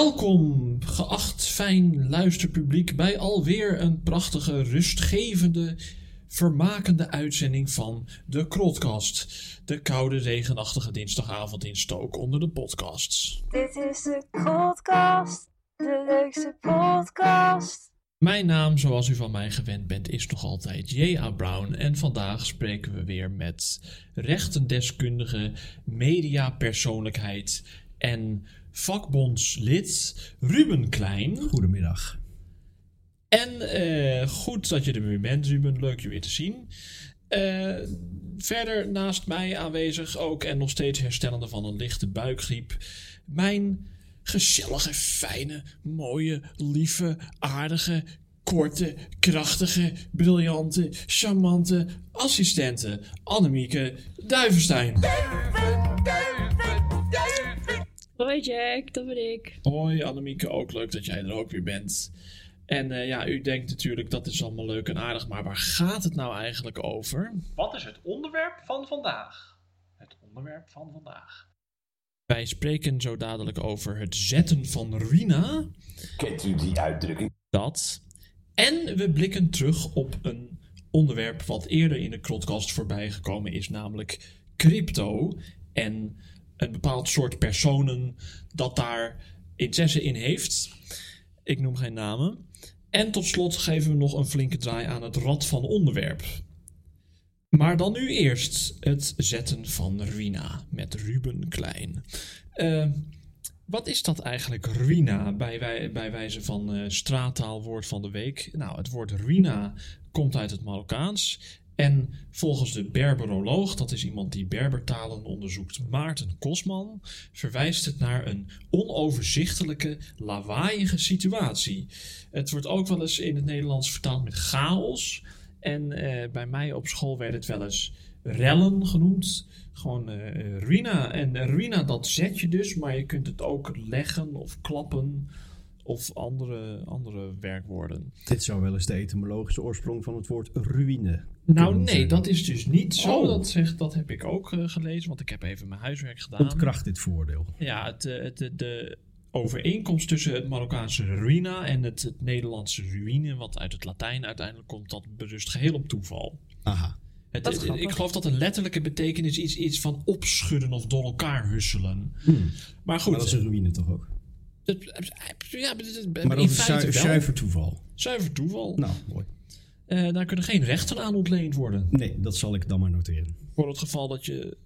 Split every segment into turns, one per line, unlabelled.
Welkom, geacht fijn luisterpubliek, bij alweer een prachtige, rustgevende, vermakende uitzending van de Krotcast. De koude, regenachtige dinsdagavond in Stook onder de podcasts.
Dit is de podcast, de leukste podcast.
Mijn naam, zoals u van mij gewend bent, is nog altijd J.A. Brown. En vandaag spreken we weer met rechtendeskundige, mediapersoonlijkheid en vakbondslid Ruben Klein.
Goedemiddag.
En eh, goed dat je er weer bent, Ruben. Leuk je weer te zien. Eh, verder naast mij aanwezig ook en nog steeds herstellende van een lichte buikgriep. Mijn gezellige, fijne, mooie, lieve, aardige, korte, krachtige, briljante, charmante assistente Annemieke Duivenstein.
Hoi Jack, dat ben ik.
Hoi Annemieke, ook leuk dat jij er ook weer bent. En eh, ja, u denkt natuurlijk dat is allemaal leuk en aardig, maar waar gaat het nou eigenlijk over?
Wat is het onderwerp van vandaag? Het onderwerp van vandaag.
Wij spreken zo dadelijk over het zetten van Rina.
Kent u die uitdrukking?
Dat. En we blikken terug op een onderwerp wat eerder in de Krotcast voorbij gekomen is, namelijk crypto. En een bepaald soort personen dat daar interesse in heeft. Ik noem geen namen. En tot slot geven we nog een flinke draai aan het rad van onderwerp. Maar dan nu eerst het zetten van Rina met Ruben Klein. Eh, wat is dat eigenlijk, Ruina, bij, wij, bij wijze van eh straattaalwoord van de week? Nou, het woord Ruina komt uit het Marokkaans. En volgens de Berberoloog, dat is iemand die Berbertalen onderzoekt, Maarten Kosman, verwijst het naar een onoverzichtelijke, lawaaiige situatie. Het wordt ook wel eens in het Nederlands vertaald met chaos. En eh, bij mij op school werd het wel eens rellen genoemd. Gewoon eh. En ruïna, dat zet je dus, maar je kunt het ook leggen of klappen of andere, andere werkwoorden.
Dit zou wel eens de etymologische oorsprong van het woord ruïne.
Nou nee, dat is dus niet zo.
Oh.
Dat, zegt, dat heb ik ook eh, gelezen, want ik heb even mijn huiswerk gedaan.
Ontkracht dit voordeel.
Ja, het, eh, het, de, de overeenkomst tussen het Marokkaanse ruïna en het, het Nederlandse ruïne, wat uit het Latijn uiteindelijk komt, dat berust geheel op toeval.
Aha.
Het,
Dat is
ik geloof dat de letterlijke betekenis iets, iets van opschudden of door elkaar husselen.
Hmm.
Maar goed,
Maar dat is een ruïne toch ook?
het- ja, het- het-
Maar dat is zuiver toeval.
Zuiver toeval.
Nou, mooi.
Eh, daar kunnen geen rechten aan ontleend worden.
Nee, dat zal ik dan maar noteren.
Voor het geval dat je...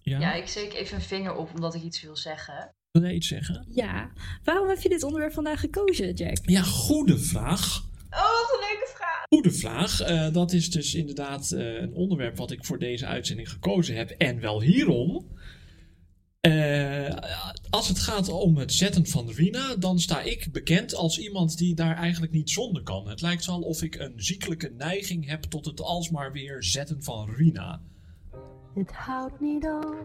Ja,
Ja, ik steek even een vinger op omdat ik iets wil zeggen.
wil jij iets zeggen?
Ja, waarom heb je dit onderwerp vandaag gekozen, Jack?
Ja, goede vraag.
Oh, wat een leuke vraag!
Goede vraag. Eh, dat is dus inderdaad eh, een onderwerp wat ik voor deze uitzending gekozen heb. En wel hierom. Eh, als het gaat om het zetten van Rina, dan sta ik bekend als iemand die daar eigenlijk niet zonder kan. Het lijkt wel of ik een ziekelijke neiging heb tot het alsmaar weer zetten van Rina.
Het houdt niet op,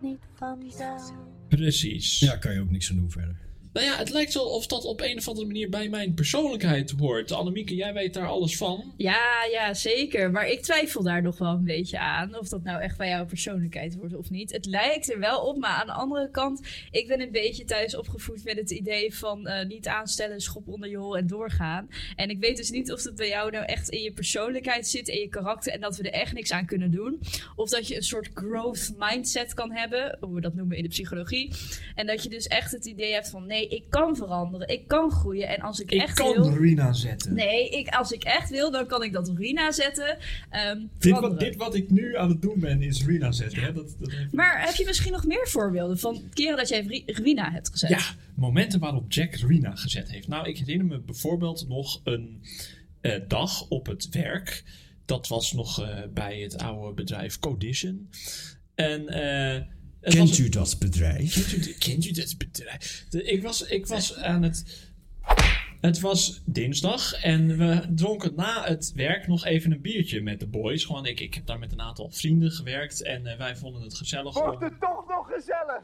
niet vanzelf.
Precies.
Ja, kan je ook niks aan doen verder.
Nou ja, het lijkt wel of dat op een of andere manier bij mijn persoonlijkheid hoort. Annemieke, jij weet daar alles van.
Ja, ja, zeker. Maar ik twijfel daar nog wel een beetje aan. Of dat nou echt bij jouw persoonlijkheid wordt of niet. Het lijkt er wel op, maar aan de andere kant... Ik ben een beetje thuis opgevoed met het idee van eh, niet aanstellen, schop onder je hol en doorgaan. En ik weet dus niet of het bij jou nou echt in je persoonlijkheid zit, in je karakter... en dat we er echt niks aan kunnen doen. Of dat je een soort growth mindset kan hebben, hoe we dat noemen in de psychologie. En dat je dus echt het idee hebt van... nee, ik kan veranderen, ik kan groeien. En als ik,
Ik
echt
kan
wil...
Rina zetten.
Nee, ik, als ik echt wil, dan kan ik dat Rina zetten. Ehm,
Dit wat, dit wat ik nu aan het doen ben, is Rina zetten. Hè? Dat, dat
Maar heb je misschien nog meer voorbeelden van keren dat jij Ri- Rina hebt gezet?
Ja, momenten waarop Jack Rina gezet heeft. Nou, ik herinner me bijvoorbeeld nog een eh, dag op het werk. Dat was nog eh, bij het oude bedrijf Codition. En eh, het
Kent
was-
u dat bedrijf?
Kent u, kent u dat bedrijf? De- ik, was, ik was aan het. Het was dinsdag en we dronken na het werk nog even een biertje met de boys. Gewoon, ik, ik heb daar met een aantal vrienden gewerkt en eh, wij vonden het gezellig.
Wordt het toch nog gezellig?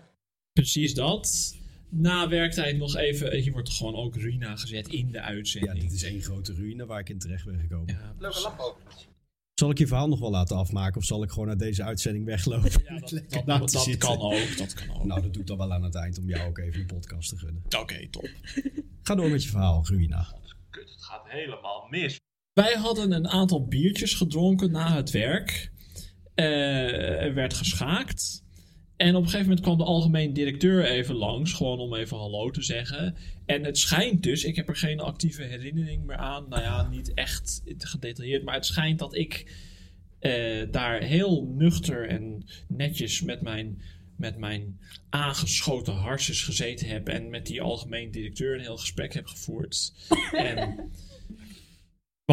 Precies dat. Na werktijd nog even. Hier wordt gewoon ook Rina gezet in de
Ja,
uitzending.
dit is één grote ruïne waar ik in terecht ben gekomen.
Ja,
Leuke over.
Zal ik je verhaal nog wel laten afmaken of zal ik gewoon uit deze uitzending weglopen?
Ja, dat, kan ook. Dat kan ook.
Nou, dat doe ik dan wel aan het eind om jou ook even een podcast te gunnen.
Oké, top.
Ga door met je verhaal, Ruina.
Kut, het gaat helemaal mis.
Wij hadden een aantal biertjes gedronken na het werk. Eh, er werd geschaakt. En op een gegeven moment kwam de algemeen directeur even langs, gewoon om even hallo te zeggen. En het schijnt dus, ik heb er geen actieve herinnering meer aan, nou ja, niet echt gedetailleerd, maar het schijnt dat ik eh, daar heel nuchter en netjes met mijn, met mijn aangeschoten harses gezeten heb en met die algemeen directeur een heel gesprek heb gevoerd. en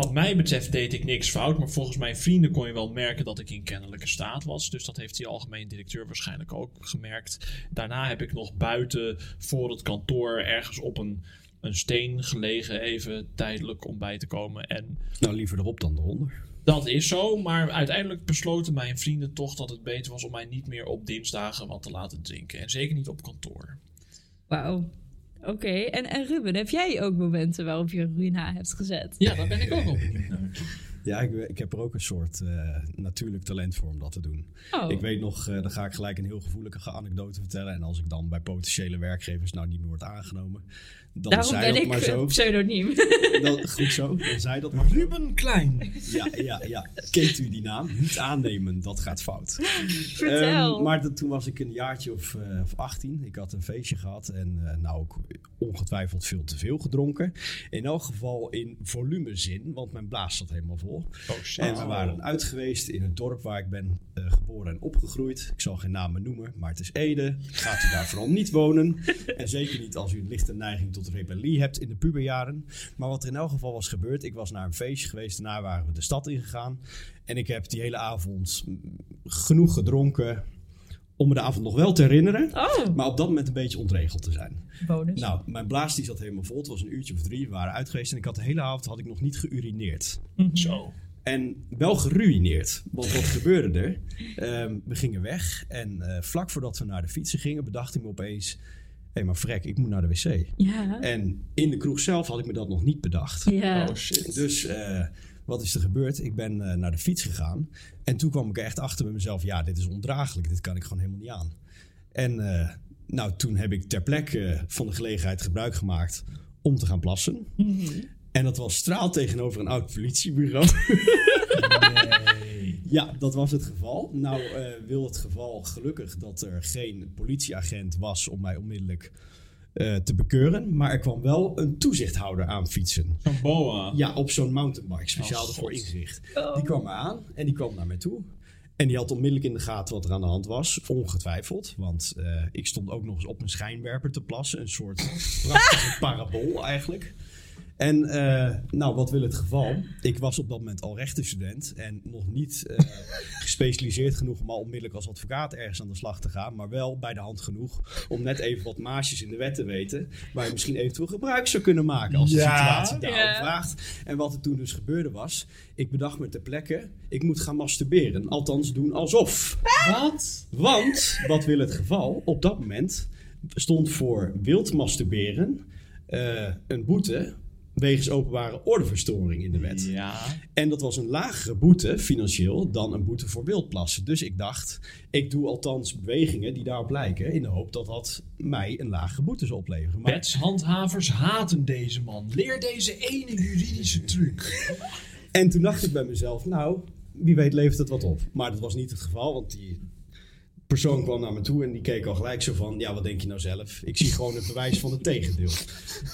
wat mij betreft deed ik niks fout, maar volgens mijn vrienden kon je wel merken dat ik in kennelijke staat was. Dus dat heeft die algemeen directeur waarschijnlijk ook gemerkt. Daarna heb ik nog buiten voor het kantoor ergens op een, een steen gelegen, even tijdelijk om bij te komen. En
Nou, liever erop dan eronder.
dat is zo, maar uiteindelijk besloten mijn vrienden toch dat het beter was om mij niet meer op dinsdagen wat te laten drinken. En zeker niet op kantoor.
Wauw. Oké, en, en Ruben, heb jij ook momenten waarop je Ruina hebt gezet?
Ja, daar ben ik ook naar.
Ja, ik, ik heb er ook een soort eh, natuurlijk talent voor om dat te doen.
Oh,
Ik weet nog, eh, dan ga ik gelijk een heel gevoelige anekdote vertellen. En als ik dan bij potentiële werkgevers nou niet meer word aangenomen, dan
daarom
zei
ben
dat
ik
maar zo.
pseudoniem.
Dan, goed zo, dan zei dat maar zo.
Ruben Klein.
Ja, ja, ja. Kent u die naam? Niet aannemen, dat gaat fout.
Vertel.
Ehm, maar dat, toen was ik een jaartje of, eh, of 18. Ik had een feestje gehad en eh, nou ook ongetwijfeld veel te veel gedronken. In elk geval in volumezin, want mijn blaas zat helemaal vol.
Oh.
En we waren uit geweest in het dorp waar ik ben eh, geboren en opgegroeid. Ik zal geen namen noemen, maar het is Ede. Gaat u daar vooral niet wonen. En zeker niet als u een lichte neiging tot rebellie hebt in de puberjaren. Maar wat er in elk geval was gebeurd, ik was naar een feestje geweest. Daarna waren we de stad ingegaan. En ik heb die hele avond genoeg gedronken om me de avond nog wel te herinneren.
oh,
Maar op dat moment een beetje ontregeld te zijn.
bonus.
Nou, mijn blaas die zat helemaal vol. Het was een uurtje of drie. We waren uit geweest. En ik had de hele avond had ik nog niet geurineerd.
Zo.
En wel geruineerd. Want wat gebeurde er? Ehm, we gingen weg. En eh, vlak voordat we naar de fietsen gingen, bedacht ik me opeens... Hé, hey, maar vrek, ik moet naar de wc.
ja.
En in de kroeg zelf had ik me dat nog niet bedacht.
ja.
Oh shit.
Dus eh, wat is er gebeurd? Ik ben eh, naar de fiets gegaan. En toen kwam ik er echt achter bij mezelf. Ja, dit is ondraaglijk. Dit kan ik gewoon helemaal niet aan. En eh, nou, toen heb ik ter plekke van de gelegenheid gebruik gemaakt om te gaan plassen. En dat was straal tegenover een oud politiebureau. Ja, dat was het geval. Nou eh, wil het geval gelukkig dat er geen politieagent was om mij onmiddellijk eh, te bekeuren. Maar er kwam wel een toezichthouder aan fietsen.
Zo'n boa.
Ja, op zo'n mountainbike, speciaal
Oh,
ervoor ingericht.
Oh.
Die kwam me aan en die kwam naar mij toe. En die had onmiddellijk in de gaten wat er aan de hand was. Ongetwijfeld, want eh, ik stond ook nog eens op een schijnwerper te plassen. Een soort prachtige parabool eigenlijk. En eh, nou, wat wil het geval? Ik was op dat moment al rechtenstudent en nog niet eh, gespecialiseerd genoeg om al onmiddellijk als advocaat ergens aan de slag te gaan. Maar wel bij de hand genoeg om net even wat maasjes in de wet te weten. Waar je misschien eventueel gebruik zou kunnen maken als de
Ja.
situatie daarom
Ja.
vraagt. En wat er toen dus gebeurde was, ik bedacht me ter plekke, ik moet gaan masturberen. Althans doen alsof.
Wat?
Want, wat wil het geval? Op dat moment stond voor wild masturberen eh, een boete wegens openbare ordeverstoring in de wet.
Ja.
En dat was een lagere boete, financieel, dan een boete voor wildplassen. Dus ik dacht, ik doe althans bewegingen die daarop lijken... in de hoop dat dat mij een lagere boete zou opleveren. Maar
Wetshandhavers haten deze man. Leer deze ene juridische truc.
En toen dacht ik bij mezelf, nou, wie weet levert het wat op. Maar dat was niet het geval, want die persoon kwam naar me toe en die keek al gelijk zo van, ja, wat denk je nou zelf? Ik zie gewoon het bewijs van het tegendeel.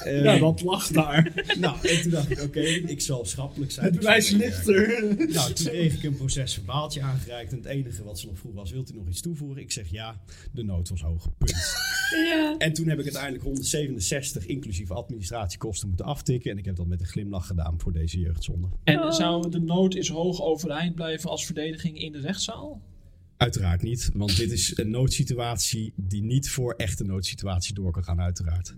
Eh,
Ja, dat lag daar.
Nou, en toen dacht ik, oké, ik zal schappelijk zijn.
Het bewijs ligt er.
Nou, toen kreeg ik een procesverbaaltje aangereikt en het enige wat ze nog vroeg was, wilt u nog iets toevoegen? Ik zeg ja, de nood was hoog, punt.
Ja.
En toen heb ik uiteindelijk 167 inclusief administratiekosten moeten aftikken en ik heb dat met een glimlach gedaan voor deze jeugdzonde.
En zou de nood is hoog overeind blijven als verdediging in de rechtszaal?
Uiteraard niet, want dit is een noodsituatie die niet voor echte noodsituatie door kan gaan, uiteraard.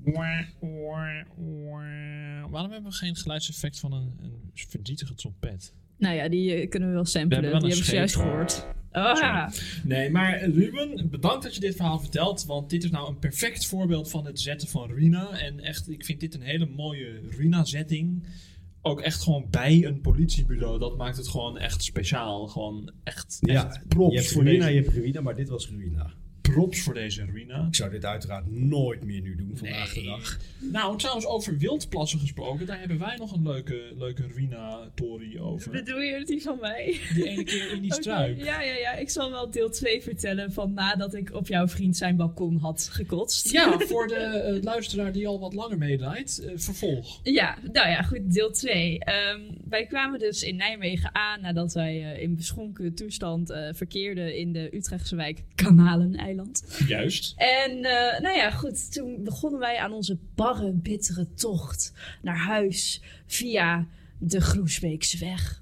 Waarom hebben we geen geluidseffect van een, een verdrietige trompet?
Nou ja, die eh, kunnen we wel samplen.
We hebben wel
die hebben ze juist gehoord. Oh, ja.
Nee, maar Ruben, bedankt dat je dit verhaal vertelt. Want dit is nou een perfect voorbeeld van het zetten van Ruina. En echt, ik vind dit een hele mooie Ruina-zetting. Ook echt gewoon bij een politiebureau. Dat maakt het gewoon echt speciaal. Gewoon echt,
Ja,
props,
je hebt
voor deze,
je hebt ruïna, maar dit was ruïna.
Props voor deze ruïna.
Ik zou dit uiteraard nooit meer nu doen vandaag
Nee.
de dag.
Nou, trouwens, over wildplassen gesproken. Daar hebben wij nog een leuke, leuke ruïna-tory over.
Bedoel je het die van mij?
Die ene keer in die struik.
Ja, ja, ja. Ik zal wel deel 2 vertellen van nadat ik op jouw vriend zijn balkon had gekotst.
Ja, voor de eh, luisteraar die al wat langer meedraait, eh, vervolg.
Ja, nou ja, goed, deel 2. wij kwamen dus in Nijmegen aan nadat wij eh, in beschonken toestand eh, verkeerden in de Utrechtse wijk Kanaleneiland.
Juist.
En eh, nou ja, goed, toen begonnen wij aan onze barre, bittere tocht naar huis via de Groesbeekse weg.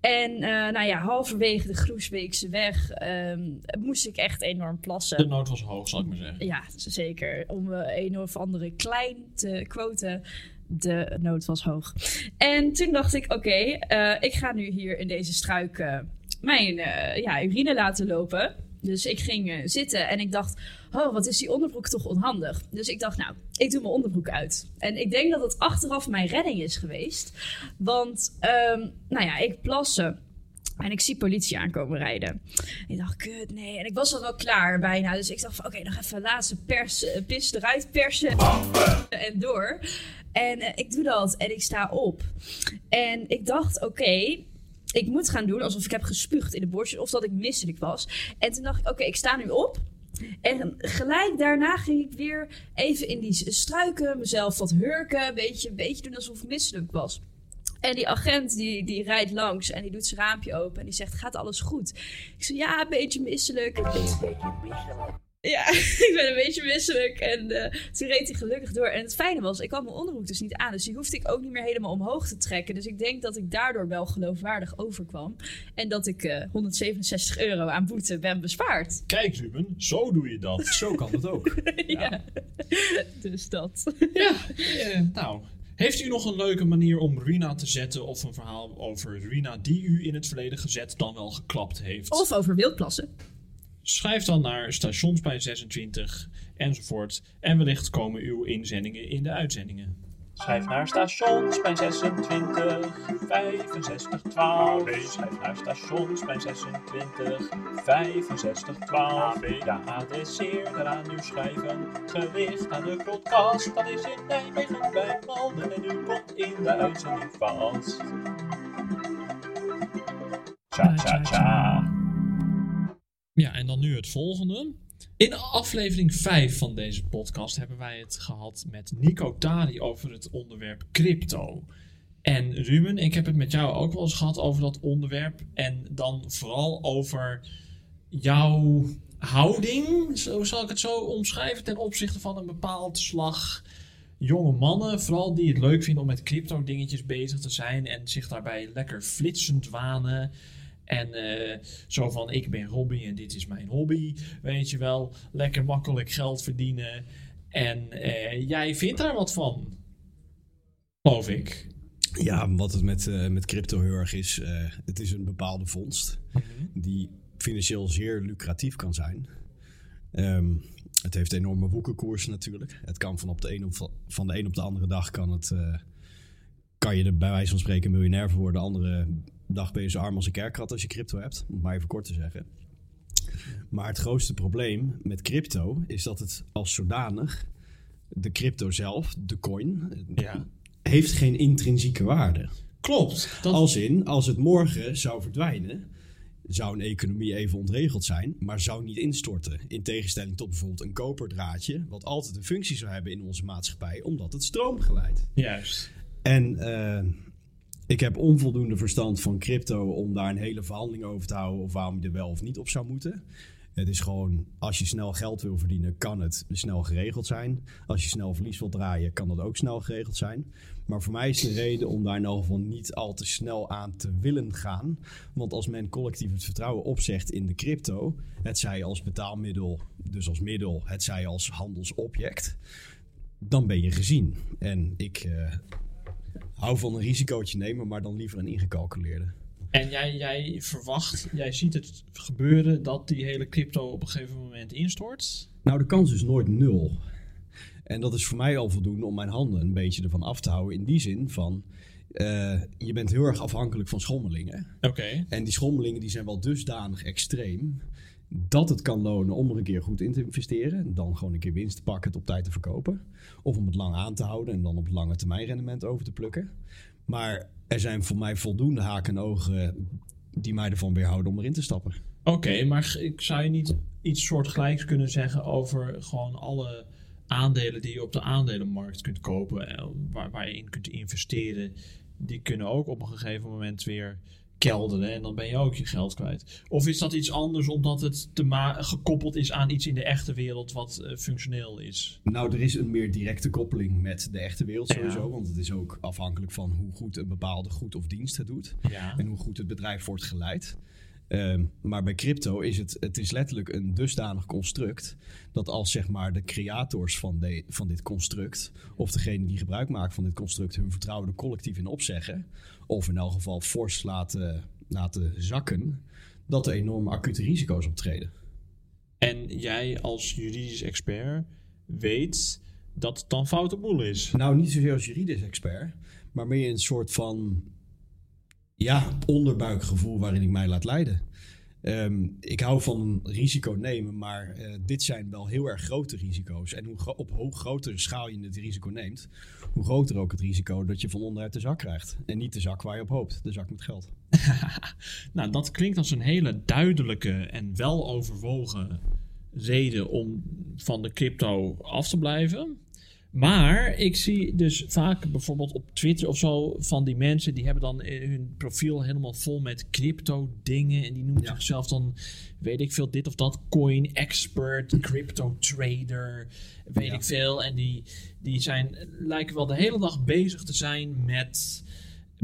En eh, nou ja, halverwege de Groesbeekse weg ehm, moest ik echt enorm plassen.
De nood was hoog, zal ik maar zeggen.
Ja, zeker. Om eh, een of andere klein te quoten. De nood was hoog. En toen dacht ik, oké, ik ga nu hier in deze struik mijn ja, urine laten lopen. Dus ik ging eh, zitten en ik dacht, oh, wat is die onderbroek toch onhandig. Dus ik dacht, nou, ik doe mijn onderbroek uit. En ik denk dat het achteraf mijn redding is geweest. Want, ehm, nou ja, ik plassen. En ik zie politie aankomen rijden. En ik dacht, kut, nee. En ik was al wel klaar bijna. Dus ik dacht oké, nog even laatste pers, eh, pis eruit persen. En door. En eh, ik doe dat. En ik sta op. En ik dacht, oké, ik moet gaan doen alsof ik heb gespuugd in de borstjes. Of dat ik misselijk was. En toen dacht ik, oké, ik sta nu op. En gelijk daarna ging ik weer even in die struiken, mezelf wat hurken. Een beetje, een beetje doen alsof ik misselijk was. En die agent die, die rijdt langs en die doet zijn raampje open en die zegt, gaat alles goed? Ik zeg, ja, een beetje misselijk. Ja, ik ben een beetje misselijk. En eh, toen reed hij gelukkig door. En het fijne was, ik had mijn onderbroek dus niet aan. Dus die hoefde ik ook niet meer helemaal omhoog te trekken. Dus ik denk dat ik daardoor wel geloofwaardig overkwam. En dat ik eh 167 euro aan boete ben bespaard.
Kijk, Ruben, zo doe je dat.
Zo kan het ook.
ja. Dus dat.
ja, eh, nou. Heeft u nog een leuke manier om Ruina te zetten of een verhaal over Ruina die u in het verleden gezet dan wel geklapt heeft?
Of over wildplassen.
Schrijf dan naar stationsplein 26 enzovoort. En wellicht komen uw inzendingen in de uitzendingen.
Schrijf naar stationsplein 26 65 12. Schrijf naar stationsplein 26 65 12. De adresseerder aan u schrijven. Gericht aan de podcast. Dat is in Nijmegen bij Malden. En u komt in de uitzending vast. Tja, tja, tja.
Ja, en dan nu het volgende. In aflevering 5 van deze podcast hebben wij het gehad met Nico Tari over het onderwerp crypto. En Ruben, ik heb het met jou ook wel eens gehad over dat onderwerp. En dan vooral over jouw houding, zo zal ik het zo omschrijven, ten opzichte van een bepaald slag jonge mannen. Vooral die het leuk vinden om met crypto dingetjes bezig te zijn en zich daarbij lekker flitsend wanen. En eh, zo van, ik ben Robbie en dit is mijn hobby. Weet je wel, lekker makkelijk geld verdienen. En eh, jij vindt daar wat van. Geloof ik.
Ja, wat het met, eh, met crypto heel erg is, het is een bepaalde vondst die financieel zeer lucratief kan zijn. Ehm, het heeft enorme woekerkoersen natuurlijk. Het kan van, op de een op, van de een op de andere dag kan, het, kan je er bij wijze van spreken miljonair voor worden. De andere dag ben je zo arm als een kerkrat als je crypto hebt, om maar even kort te zeggen. Maar het grootste probleem met crypto is dat het als zodanig, de crypto zelf, de coin,
Ja.
heeft geen intrinsieke waarde.
Klopt. Dat,
Als in, als het morgen zou verdwijnen, zou een economie even ontregeld zijn, maar zou niet instorten. In tegenstelling tot bijvoorbeeld een koperdraadje, wat altijd een functie zou hebben in onze maatschappij, omdat het stroom geleidt.
Juist.
En eh, ik heb onvoldoende verstand van crypto om daar een hele verhandeling over te houden of waarom je er wel of niet op zou moeten. Het is gewoon, als je snel geld wil verdienen, kan het snel geregeld zijn. Als je snel verlies wilt draaien, kan dat ook snel geregeld zijn. Maar voor mij is de reden om daar in ieder geval niet al te snel aan te willen gaan. Want als men collectief het vertrouwen opzegt in de crypto, het zij als betaalmiddel, dus als middel, het zij als handelsobject, dan ben je gezien. En ik eh, hou van een risicootje nemen, maar dan liever een ingecalculeerde.
En jij, jij verwacht, jij ziet het gebeuren dat die hele crypto op een gegeven moment instort.
Nou, de kans is nooit nul. En dat is voor mij al voldoende om mijn handen een beetje ervan af te houden. In die zin van, eh, je bent heel erg afhankelijk van schommelingen.
Oké.
En die schommelingen die zijn wel dusdanig extreem dat het kan lonen om er een keer goed in te investeren. Dan gewoon een keer winst te pakken, het op tijd te verkopen. Of om het lang aan te houden en dan op lange termijn rendement over te plukken. Maar er zijn voor mij voldoende haken en ogen die mij ervan weerhouden om erin te stappen.
Oké, maar ik zou je niet iets soortgelijks kunnen zeggen over gewoon alle aandelen die je op de aandelenmarkt kunt kopen, eh, waar, waar je in kunt investeren, die kunnen ook op een gegeven moment weer kelderen en dan ben je ook je geld kwijt. Of is dat iets anders omdat het te ma- gekoppeld is aan iets in de echte wereld wat eh, functioneel is?
Nou, er is een meer directe koppeling met de echte wereld
Ja.
sowieso. Want het is ook afhankelijk van hoe goed een bepaalde goed of dienst het doet.
Ja.
En hoe goed het bedrijf wordt geleid. Ehm, maar bij crypto is het, het is letterlijk een dusdanig construct. dat als zeg maar de creators van, de, van dit construct. of degene die gebruik maken van dit construct. hun vertrouwen er collectief in opzeggen. of in elk geval fors laten, laten zakken. dat er enorme acute risico's optreden.
En jij als juridisch expert weet dat het dan foute boel is.
Nou, niet zozeer als juridisch expert, maar meer een soort van ja, onderbuikgevoel waarin ik mij laat leiden. Ehm, ik hou van risico nemen, maar eh, dit zijn wel heel erg grote risico's. En hoe op hoe grotere schaal je het risico neemt, hoe groter ook het risico dat je van onderuit de zak krijgt. En niet de zak waar je op hoopt, de zak met geld.
Nou, dat klinkt als een hele duidelijke en wel overwogen reden om van de crypto af te blijven. Maar ik zie dus vaak bijvoorbeeld op Twitter of zo van die mensen die hebben dan eh, hun profiel helemaal vol met crypto dingen en die noemen
Ja.
zichzelf dan weet ik veel dit of dat coin expert, crypto trader, weet
Ja.
ik veel en die die zijn lijken wel de hele dag bezig te zijn met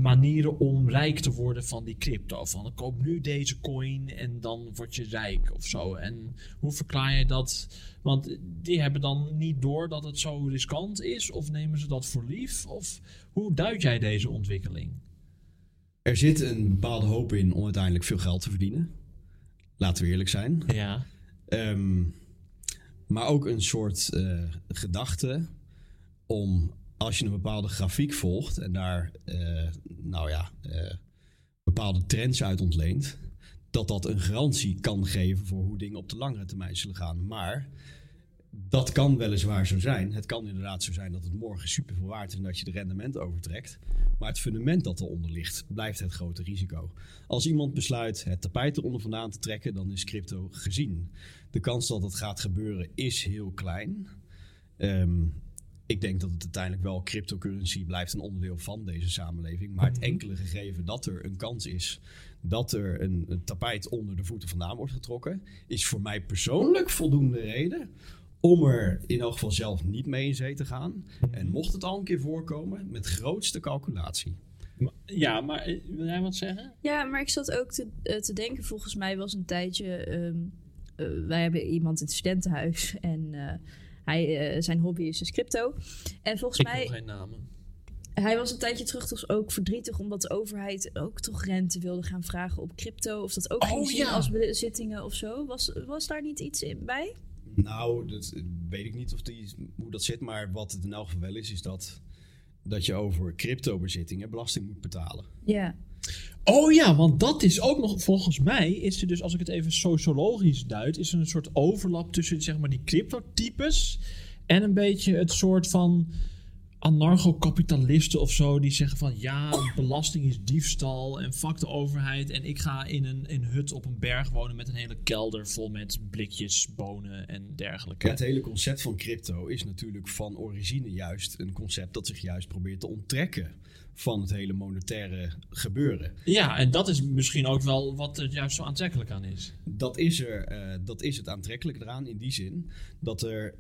manieren om rijk te worden van die crypto. Van koop nu deze coin en dan word je rijk of zo. En hoe verklaar je dat? Want die hebben dan niet door dat het zo riskant is, of nemen ze dat voor lief? Of hoe duid jij deze ontwikkeling?
Er zit een bepaalde hoop in om uiteindelijk veel geld te verdienen. Laten we eerlijk zijn.
Ja.
Ehm, maar ook een soort eh, gedachte om als je een bepaalde grafiek volgt en daar eh, nou ja, eh, bepaalde trends uit ontleent, dat dat een garantie kan geven voor hoe dingen op de langere termijn zullen gaan. Maar dat kan weliswaar zo zijn. Het kan inderdaad zo zijn dat het morgen super veel waard is en dat je de rendement overtrekt. Maar het fundament dat eronder ligt, blijft het grote risico. Als iemand besluit het tapijt eronder vandaan te trekken, dan is crypto gezien. De kans dat het gaat gebeuren is heel klein. Ehm, ik denk dat het uiteindelijk wel cryptocurrency blijft een onderdeel van deze samenleving. Maar het enkele gegeven dat er een kans is dat er een, een tapijt onder de voeten vandaan wordt getrokken, is voor mij persoonlijk voldoende reden om er in elk geval zelf niet mee in zee te gaan. En mocht het al een keer voorkomen, met grootste calculatie.
Ja, maar eh, wil jij wat zeggen?
Ja, maar ik zat ook te, eh, te denken, volgens mij was een tijdje... ehm, eh, wij hebben iemand in het studentenhuis en eh, hij, eh, zijn hobby is dus crypto. En volgens
Ik
mij,
wil geen namen.
hij was een tijdje terug toch ook verdrietig... omdat de overheid ook toch rente wilde gaan vragen op crypto. Of dat ook
Oh,
ging
ja.
als bezittingen of zo. Was, was daar niet iets in bij?
Nou, dat weet ik niet of die, hoe dat zit. Maar wat het in elk geval wel is, is dat, dat je over crypto-bezittingen belasting moet betalen.
Ja.
Oh ja, want dat is ook nog, volgens mij, is er dus, als ik het even sociologisch duid, is er een soort overlap tussen zeg maar die cryptotypes en een beetje het soort van anarcho-kapitalisten of zo, die zeggen van ja, belasting is diefstal en fuck de overheid en ik ga in een, hut op een berg wonen met een hele kelder vol met blikjes, bonen en dergelijke.
Het hele concept van crypto is natuurlijk van origine juist een concept dat zich juist probeert te onttrekken van het hele monetaire gebeuren.
Ja, en dat is misschien ook wel wat er juist zo aantrekkelijk aan is.
Dat is, er, eh, dat is het aantrekkelijke eraan in die zin dat er.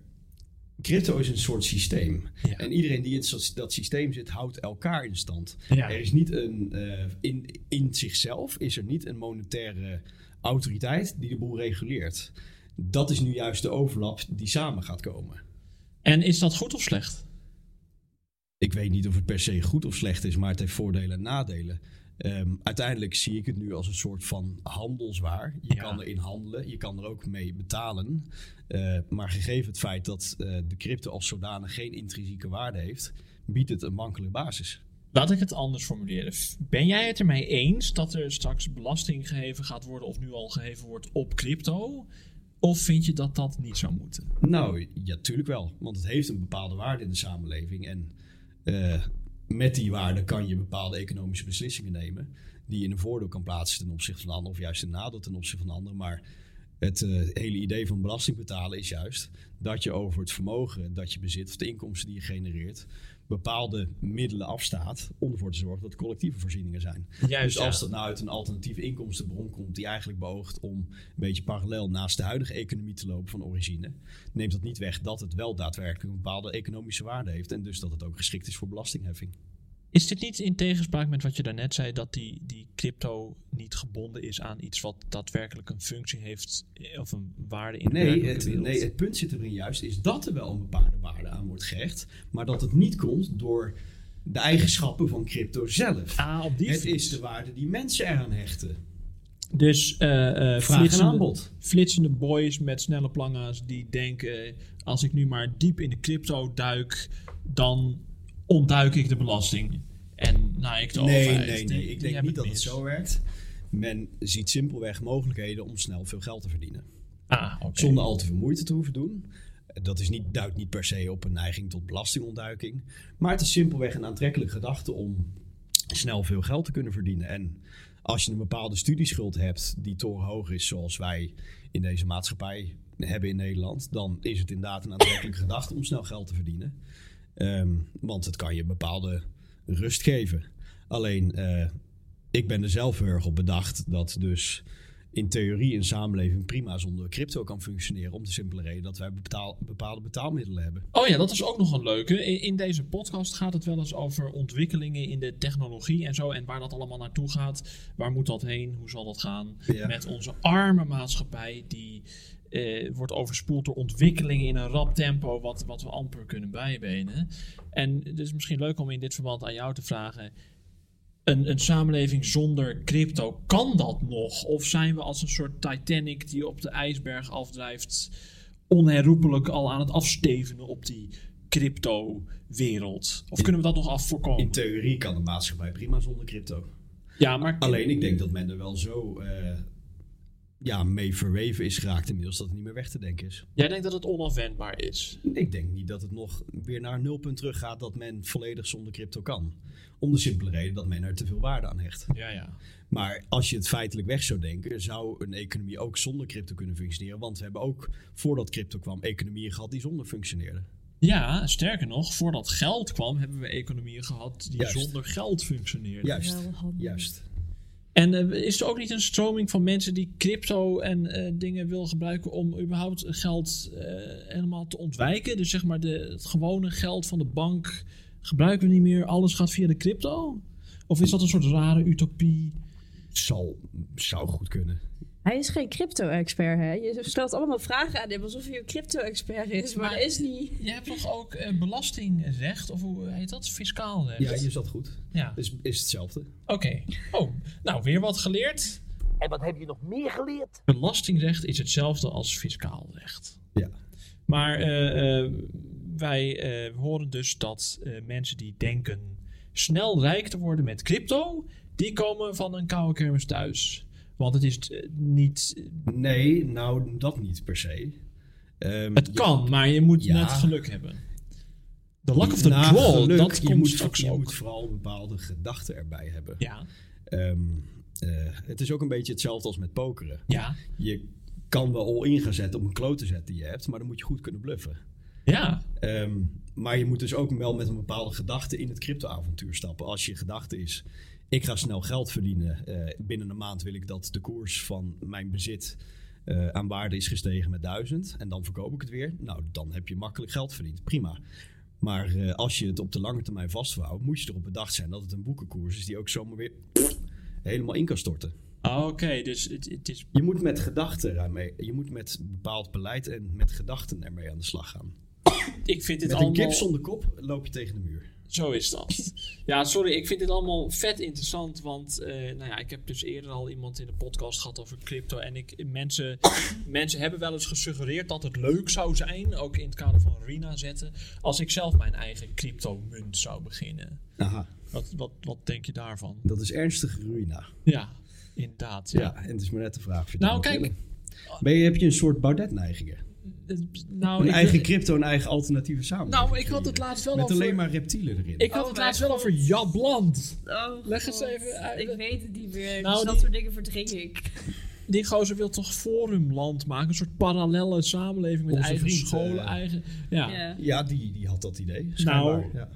Crypto is een soort systeem.
Ja.
En iedereen die in dat systeem zit, houdt elkaar in stand.
Ja.
Er is niet een. eh, in, in zichzelf is er niet een monetaire autoriteit die de boel reguleert. Dat is nu juist de overlap die samen gaat komen.
En is dat goed of slecht?
Ik weet niet of het per se goed of slecht is, maar het heeft voordelen en nadelen. Ehm, uiteindelijk zie ik het nu als een soort van handelswaar. Je
Ja.
kan erin handelen, je kan er ook mee betalen. Eh, maar gegeven het feit dat eh, de crypto als zodanig geen intrinsieke waarde heeft, biedt het een makkelijke basis.
Laat ik het anders formuleren. Ben jij het ermee eens dat er straks belasting geheven gaat worden of nu al geheven wordt op crypto? Of vind je dat dat niet zou moeten?
Nou, ja, tuurlijk wel. Want het heeft een bepaalde waarde in de samenleving. En eh, met die waarde kan je bepaalde economische beslissingen nemen. Die je in een voordeel kan plaatsen ten opzichte van de ander. Of juist een nadeel ten opzichte van de ander. Maar het eh, hele idee van belasting betalen is juist dat je over het vermogen dat je bezit. Of de inkomsten die je genereert. Bepaalde middelen afstaat om ervoor te zorgen dat collectieve voorzieningen zijn.
Juist,
dus als
ja.
dat nou uit een alternatieve inkomstenbron komt die eigenlijk beoogt om een beetje parallel naast de huidige economie te lopen van origine, neemt dat niet weg dat het wel daadwerkelijk een bepaalde economische waarde heeft en dus dat het ook geschikt is voor belastingheffing.
Is dit niet in tegenspraak met wat je daarnet zei, dat die, die crypto niet gebonden is aan iets wat daadwerkelijk een functie heeft eh, of een waarde in de
Nee het,
wereld?
nee, het punt zit erin juist is dat er wel een bepaalde waarde aan wordt gehecht, maar dat het niet komt door de eigenschappen van crypto zelf.
Ah, op die
het is de waarde die mensen eraan hechten.
Dus
Vraag en
flitsende,
aanbod.
flitsende boys met snelle planga's die denken... als ik nu maar diep in de crypto duik, dan ontduik ik de belasting. En nou, ik de
Nee,
overheid.
nee, nee.
die
Ik denk niet dat het zo werkt. Men ziet simpelweg mogelijkheden om snel veel geld te verdienen.
Ah.
Zonder al te veel moeite te hoeven doen. Dat is niet, duidt niet per se op een neiging tot belastingontduiking. Maar het is simpelweg een aantrekkelijke gedachte om snel veel geld te kunnen verdienen. En als je een bepaalde studieschuld hebt die torenhoog is, zoals wij in deze maatschappij hebben in Nederland, dan is het inderdaad een aantrekkelijke gedachte om snel geld te verdienen. Ehm, want het kan je bepaalde rust geven. Alleen, eh, ik ben er zelf heel erg op bedacht dat dus in theorie een samenleving prima zonder crypto kan functioneren. Om de simpele reden dat wij betaal, bepaalde betaalmiddelen hebben.
Oh ja, dat is ook nog een leuke. In, in deze podcast gaat het wel eens over ontwikkelingen in de technologie en zo. En waar dat allemaal naartoe gaat. Waar moet dat heen? Hoe zal dat gaan?
Ja.
Met onze arme maatschappij die eh, wordt overspoeld door ontwikkelingen in een rap tempo. Wat, wat we amper kunnen bijbenen. En het is misschien leuk om in dit verband aan jou te vragen. Een, een samenleving zonder crypto, kan dat nog? Of zijn we als een soort Titanic die op de ijsberg afdrijft, onherroepelijk al aan het afstevenen op die crypto-wereld? Of kunnen we dat nog af voorkomen?
In theorie kan de maatschappij prima zonder crypto.
Ja, maar
Alleen ik denk dat men er wel zo eh, ja, mee verweven is geraakt inmiddels dat het niet meer weg te denken is.
jij denkt dat het onafwendbaar is.
Ik denk niet dat het nog weer naar een nulpunt terug gaat dat men volledig zonder crypto kan. Om de simpele reden dat men er te veel waarde aan hecht.
Ja, ja.
Maar als je het feitelijk weg zou denken, zou een economie ook zonder crypto kunnen functioneren. Want we hebben ook, voordat crypto kwam, economieën gehad die zonder functioneerden.
Ja, sterker nog, voordat geld kwam, hebben we economieën gehad die
Juist.
zonder geld functioneerden.
Juist, juist.
En eh, is er ook niet een stroming van mensen die crypto en eh, dingen wil gebruiken om überhaupt geld eh, helemaal te ontwijken? Dus zeg maar de, het gewone geld van de bank gebruiken we niet meer, alles gaat via de crypto? Of is dat een soort rare utopie?
Zal, zou goed kunnen.
Hij is geen crypto-expert, hè? Je stelt allemaal vragen aan hem alsof hij een crypto-expert is, maar,
Maar-
dat is niet.
Je hebt toch ook eh, belastingrecht, of hoe heet dat? Fiscaal recht?
Ja, je zat goed.
Ja.
Is, is hetzelfde.
Oké. Oh, nou weer wat geleerd.
En wat heb je nog meer geleerd?
Belastingrecht is hetzelfde als fiscaal recht.
Ja.
Maar eh, eh, wij eh, horen dus dat eh, mensen die denken snel rijk te worden met crypto, die komen van een koude kermis thuis. Want het is eh, niet.
Nee, nou dat niet per se. Ehm,
Het kan, maar je moet
Ja.
net geluk hebben. De luck of the
Nou,
draw,
geluk,
dat
je
komt
moet,
straks
je
ook.
moet vooral bepaalde gedachten erbij hebben.
Ja,
Ehm, eh, het is ook een beetje hetzelfde als met pokeren.
ja,
Je kan wel all in gaan zetten op een klote zet die je hebt, maar dan moet je goed kunnen bluffen.
ja.
Ehm, maar je moet dus ook wel met een bepaalde gedachte in het crypto-avontuur stappen. Als je gedachte is, ik ga snel geld verdienen. eh, binnen een maand wil ik dat de koers van mijn bezit eh, aan waarde is gestegen met 1000. En dan verkoop ik het weer. Nou, dan heb je makkelijk geld verdiend. Prima. Maar eh, als je het op de lange termijn vasthoudt, moet je erop bedacht zijn dat het een boekenkoers is die ook zomaar weer helemaal in kan storten.
Ah, Oké, dus het, het is.
Je moet met gedachten ermee, je moet met bepaald beleid en met gedachten ermee aan de slag gaan.
Ik vind dit
Met een
allemaal.
kip zonder kop loop je tegen de muur.
Zo is dat. Ja, sorry, ik vind dit allemaal vet interessant. Want eh, nou ja, ik heb dus eerder al iemand in de podcast gehad over crypto. En ik, mensen, mensen hebben wel eens gesuggereerd dat het leuk zou zijn, ook in het kader van Rina zetten, als ik zelf mijn eigen crypto-munt zou beginnen.
Aha,
Wat, wat, wat denk je daarvan?
dat is ernstige ruïna.
Ja, inderdaad.
Ja.
Ja.
en het is maar net de vraag of je
Nou, kijk.
Ben je, heb je een soort Baudet-neigingen?
Nou,
Een eigen crypto, een eigen alternatieve samenleving.
Nou, ik had het laatst wel
Met
over...
alleen maar reptielen erin.
Ik had
Oh
het laatst wel over Jabland.
Oh,
Leg eens even uit.
Ik weet het niet meer.
Nou,
dus dat
die-
soort dingen verdring ik.
Die gozer wil toch forumland maken? Een soort parallelle samenleving met
Onze
eigen
vriend,
scholen,
eh,
eigen... Ja.
Ja.
Ja, die, die had dat idee.
Nou,
ja.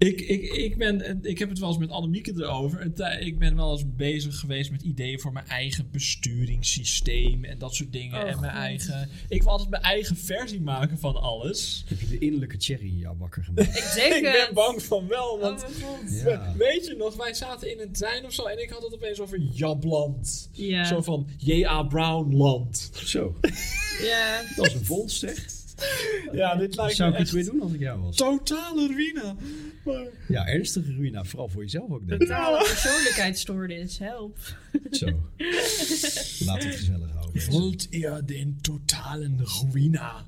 Ik, ik, ik, ben, ik heb het wel eens met Annemieke erover. Eh, Ik ben wel eens bezig geweest met ideeën voor mijn eigen besturingssysteem en dat soort dingen.
Oh,
en mijn
God.
eigen. Ik wil altijd mijn eigen versie maken van alles.
Heb je de innerlijke cherry in jou wakker gemaakt?
Ik denk
ik ben bang van wel,
Oh
want
ja.
weet je nog, wij zaten in een trein of zo en ik had het opeens over Jabland.
Ja.
Zo van J.A. Brown land.
Zo,
ja.
dat is een vondst zeg.
Ja, dit lijkt
Zou
me
ik iets weer doen als ik jou was?
totale ruïne. Maar
Ja, ernstige ruïna, vooral voor jezelf ook denk ik.
Totale persoonlijkheidsstoornis, help.
Zo. Laten we het gezellig houden.
Wollt ihr den totalen ruïna?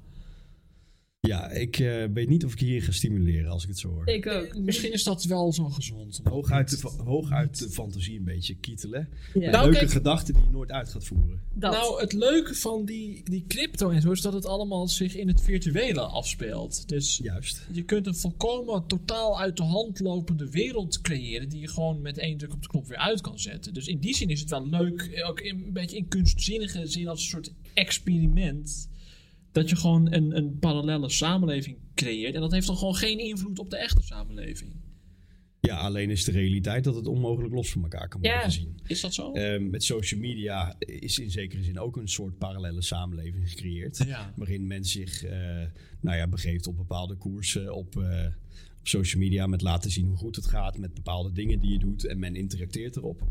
Ja, ik eh, weet niet of ik hier ga stimuleren als ik het zo hoor.
Ik ook.
Misschien is dat wel zo gezond.
Hooguit de, hooguit de fantasie een beetje kietelen.
Ja.
Nou,
leuke
kijk-
gedachten die je nooit uit gaat voeren.
Dat.
Nou, het leuke van die, die crypto en zo is dat het allemaal zich in het virtuele afspeelt. Dus
Juist.
je kunt een volkomen totaal uit de hand lopende wereld creëren die je gewoon met één druk op de knop weer uit kan zetten. Dus in die zin is het wel leuk, ook in, een beetje in kunstzinnige zin als een soort experiment. Dat je gewoon een, een parallele samenleving creëert. En dat heeft dan gewoon geen invloed op de echte samenleving.
Ja, alleen is de realiteit dat het onmogelijk los van elkaar kan worden
Ja.
gezien.
Is dat zo?
Ehm, met social media is in zekere zin ook een soort parallele samenleving gecreëerd.
Ja.
Waarin men zich eh, nou ja, begeeft op bepaalde koersen op, eh, op social media. Met laten zien hoe goed het gaat. Met bepaalde dingen die je doet. En men interacteert erop.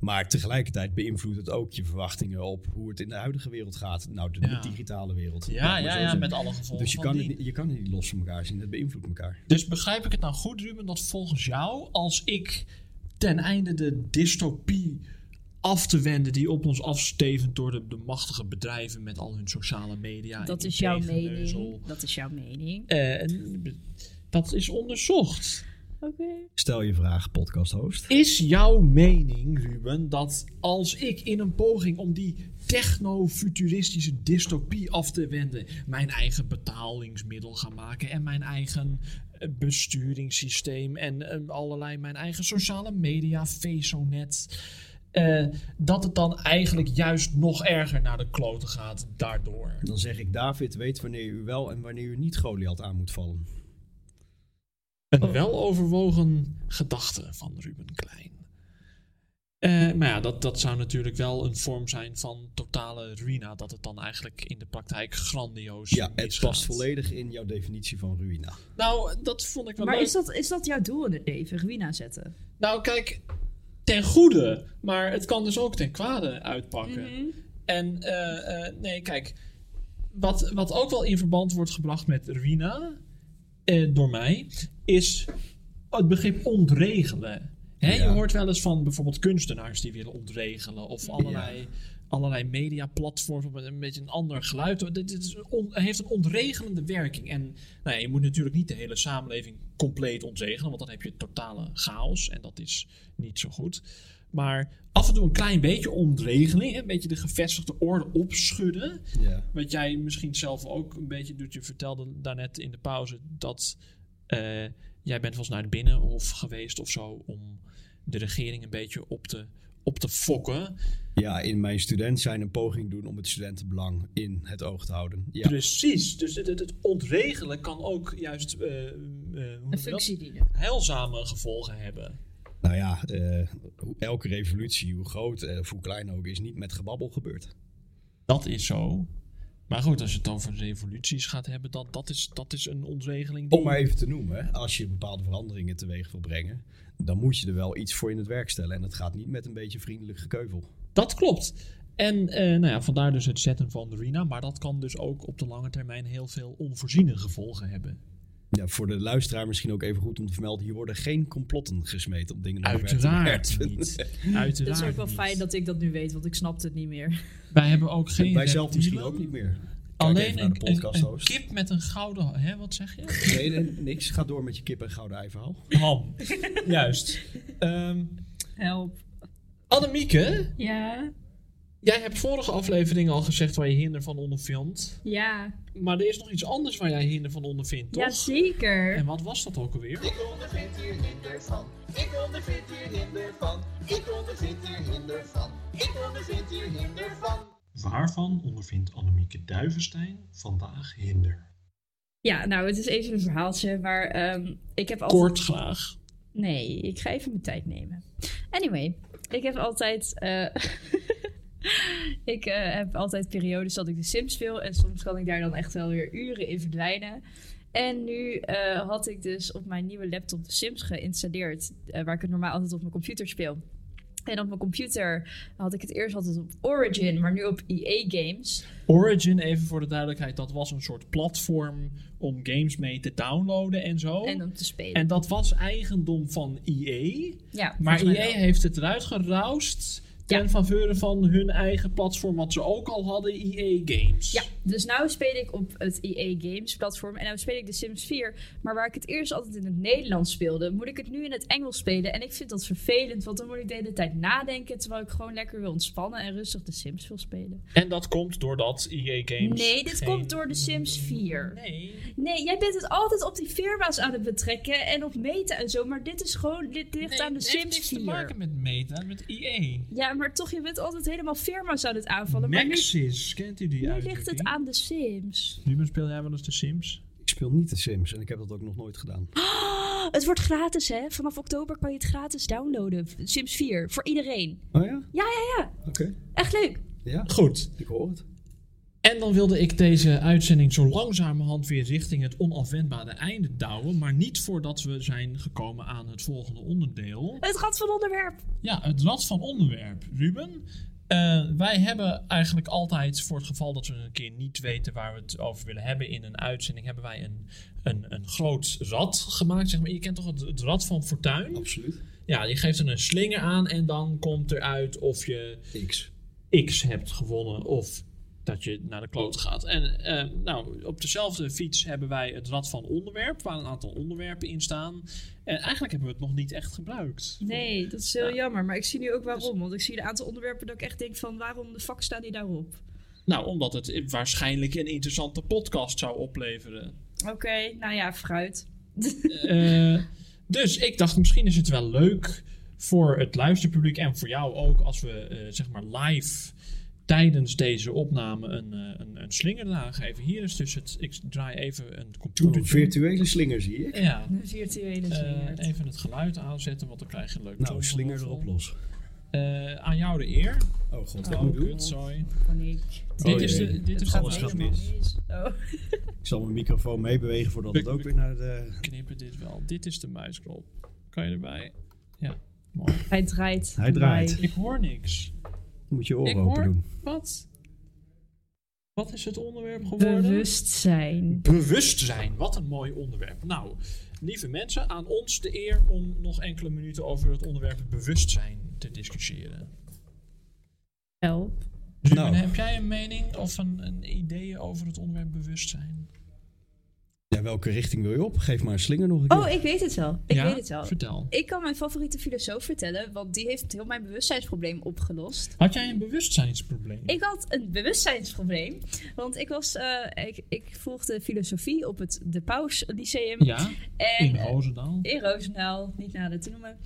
Maar tegelijkertijd beïnvloedt het ook je verwachtingen op hoe het in de huidige wereld gaat. Nou, de, digitale wereld.
Ja, ja, ja, met alle gevolgen
Dus je
van
kan,
dien.
het, niet- je kan het niet los van elkaar zien. Het beïnvloedt elkaar.
Dus begrijp ik het nou goed, Ruben, dat volgens jou, als ik ten einde de dystopie af te wenden die op ons afstevend door de, de machtige bedrijven met al hun sociale media.
dat is jouw mening. Dat is jouw mening.
eh, en dat is onderzocht.
Oké.
Stel je vraag, podcast host.
Is jouw mening, Ruben, dat als ik in een poging om die techno-futuristische dystopie af te wenden, mijn eigen betalingsmiddel ga maken en mijn eigen eh, besturingssysteem en eh, allerlei mijn eigen sociale media, Fesonet, eh, dat het dan eigenlijk juist nog erger naar de kloten gaat daardoor?
Dan zeg ik, David weet wanneer u wel en wanneer u niet Goliath aan moet vallen.
Een weloverwogen gedachte van Ruben Klein. Eh, maar ja, dat, dat zou natuurlijk wel een vorm zijn van totale ruïna. Dat het dan eigenlijk in de praktijk grandioos
Ja, het
misgaat.
past volledig in jouw definitie van ruïna.
Nou, dat vond ik wel
Maar
leuk.
is dat, is dat jouw doel in het leven? Ruïna zetten?
Nou, kijk, ten goede. Maar het kan dus ook ten kwade uitpakken.
Mhm.
En eh, eh, nee, kijk. Wat, wat ook wel in verband wordt gebracht met ruïna, eh, door mij, is het begrip ontregelen. Hè, Je
Ja.
hoort wel eens van bijvoorbeeld kunstenaars die willen ontregelen. Of allerlei, allerlei mediaplatforms met een beetje een ander geluid. Dit, dit is on- heeft een ontregelende werking. En nou ja, je moet natuurlijk niet de hele samenleving compleet ontregelen. Want dan heb je totale chaos. En dat is niet zo goed. Maar af en toe een klein beetje ontregeling. Een beetje de gevestigde orde opschudden.
Ja.
Wat jij misschien zelf ook een beetje doet. Je vertelde daarnet in de pauze dat eh, jij bent wel eens naar de Binnenhof geweest of zo. Om de regering een beetje op te, op te fokken.
ja, in mijn student zijn een poging doen om het studentenbelang in het oog te houden. Ja,
Precies. Dus het, het, het ontregelen kan ook juist eh, eh, hoe
Een functie dienen.
heilzame gevolgen hebben.
Nou ja, eh, elke revolutie, hoe groot eh, of hoe klein ook, is niet met gebabbel gebeurd.
Dat is zo. Maar goed, als je het over revoluties gaat hebben, dat, dat, is, dat is een ontregeling. Die...
Om maar even te noemen, als je bepaalde veranderingen teweeg wil brengen, dan moet je er wel iets voor in het werk stellen. En dat gaat niet met een beetje vriendelijk gekeuvel.
Dat klopt. En eh, nou ja, vandaar dus het zetten van de RINA. Maar dat kan dus ook op de lange termijn heel veel onvoorziene gevolgen hebben.
Ja, voor de luisteraar misschien ook even goed om te vermelden. Hier worden geen complotten gesmeed op dingen.
Uiteraard niet. Uiteraard
Het is ook wel
niet.
fijn dat ik dat nu weet, want ik snapte het niet meer.
Wij hebben ook geen
Wij zelf misschien ook niet meer. Kijk
Alleen
even naar
een,
de
een,
podcast
een
host.
kip met een gouden... Hè, wat zeg je?
Nee, nee, niks. Ga door met je kip en gouden ei verhaal.
Ham. Juist. Ehm
Help.
Annemieke,
Ja,
jij hebt vorige aflevering al gezegd waar je hinder van ondervindt.
ja,
Maar er is nog iets anders waar jij hinder van ondervindt, toch?
ja zeker.
En wat was dat ook alweer?
Ik ondervind hier hinder van. Ik ondervind hier hinder van. Ik ondervind hier hinder van. Ik ondervind hier hinder van.
Waarvan ondervindt Annemieke Duivenstein vandaag hinder?
Ja, nou, het is even een verhaaltje, maar ehm, ik heb altijd...
Kort graag.
Nee, ik ga even mijn tijd nemen. Anyway, ik heb altijd. eh, ik eh, heb altijd periodes dat ik de Sims speel. En soms kan ik daar dan echt wel weer uren in verdwijnen. En nu eh, had ik dus op mijn nieuwe laptop de Sims geïnstalleerd. eh, waar ik het normaal altijd op mijn computer speel. En op mijn computer had ik het eerst altijd op Origin, maar nu op EA Games.
Origin, even voor de duidelijkheid, dat was een soort platform om games mee te downloaden en zo.
En om te spelen.
En dat was eigendom van EA.
ja,
Maar EA
wel.
heeft het eruit geroust ten
Ja.
faveur van hun eigen platform, wat ze ook al hadden, EA Games.
Ja, dus nu speel ik op het EA Games platform en nu speel ik de Sims 4. Maar waar ik het eerst altijd in het Nederlands speelde, moet ik het nu in het Engels spelen. En ik vind dat vervelend, want dan moet ik de hele tijd nadenken terwijl ik gewoon lekker wil ontspannen en rustig de Sims wil spelen.
En dat komt doordat EA Games.
Nee, dit
geen-
komt door de Sims 4.
Nee.
Nee, jij bent het altijd op die firma's aan het betrekken en op meten en zo, maar dit is gewoon, dit ligt
Nee,
aan de
het heeft
Sims
niks
4.
te maken met Meta, met EA.
Ja, maar toch, je bent altijd helemaal firma's aan het aanvallen. Maar nu,
Maxis, kent u die
nu ligt het aan de Sims.
Ruben, speel jij wel eens de Sims?
Ik speel niet de Sims en ik heb dat ook nog nooit gedaan.
Het wordt gratis, hè? Vanaf oktober kan je het gratis downloaden. Sims 4, voor iedereen.
Oh ja?
Ja, ja, ja.
Oké.
Echt leuk.
Ja,
Goed.
ik hoor het.
En dan wilde ik deze uitzending zo langzamerhand weer richting het onafwendbare einde douwen. Maar niet voordat we zijn gekomen aan het volgende onderdeel.
Het gaat van onderwerp.
Ja, het rad van onderwerp. Ruben, eh, wij hebben eigenlijk altijd, voor het geval dat we een keer niet weten waar we het over willen hebben in een uitzending, hebben wij een, een, een groot rad gemaakt. Zeg maar. Je kent toch het, het rad van Fortuin?
Absoluut.
Ja, je geeft er een slinger aan en dan komt eruit of je
X.
X hebt gewonnen of dat je naar de kloot gaat. En eh, nou, op dezelfde fiets hebben wij het rad van onderwerp, waar een aantal onderwerpen in staan. En eigenlijk hebben we het nog niet echt gebruikt.
Nee, dat is heel
Ja.
jammer. Maar ik zie nu ook waarom. Want ik zie een aantal onderwerpen dat ik echt denk van... waarom de fuck staan die daarop?
Nou, omdat het waarschijnlijk een interessante podcast zou opleveren.
Oké, nou ja, fruit.
Eh, dus ik dacht, misschien is het wel leuk voor het luisterpubliek en voor jou ook als we eh, zeg maar live tijdens deze opname een, eh, een, een slinger eraan geven. Hier is dus het. Ik draai even een
Een
computer.
virtuele slinger zie ik.
Ja,
Een virtuele
eh,
slinger.
even het geluid aanzetten, want dan krijg je een leuk
Nou, slinger erop los.
Eh, aan jou de eer.
Oh god, wat
Oh,
moet ik doen?
kut, sorry.
Paniek.
Dit is
jee.
de, dit
Het
is
gaat
alles mis.
Oh.
Ik zal mijn microfoon meebewegen voordat het ook weer naar de...
knippen dit wel. Dit is de muisknop. Kan je erbij? Ja, mooi.
Hij draait.
Hij draait.
Ik hoor niks.
Moet je oren open doen.
Wat? Wat is het onderwerp geworden?
Bewustzijn.
Bewustzijn. Wat een mooi onderwerp. Nou, lieve mensen, aan ons de eer om nog enkele minuten over het onderwerp bewustzijn te discussiëren.
Help.
Nou.
heb jij een mening of een, een idee over het onderwerp bewustzijn?
Ja, welke richting wil je op? Geef maar een slinger nog een keer.
Oh, ik weet het wel. Ik
ja?
weet het wel.
Vertel.
Ik kan mijn favoriete filosoof vertellen, want die heeft heel mijn bewustzijnsprobleem opgelost.
Had jij een bewustzijnsprobleem?
Ik had een bewustzijnsprobleem, want ik, was, eh, ik, ik volgde filosofie op het De Paus Lyceum.
Ja,
en,
in Roosendaal.
in Roosendaal, niet nader te noemen.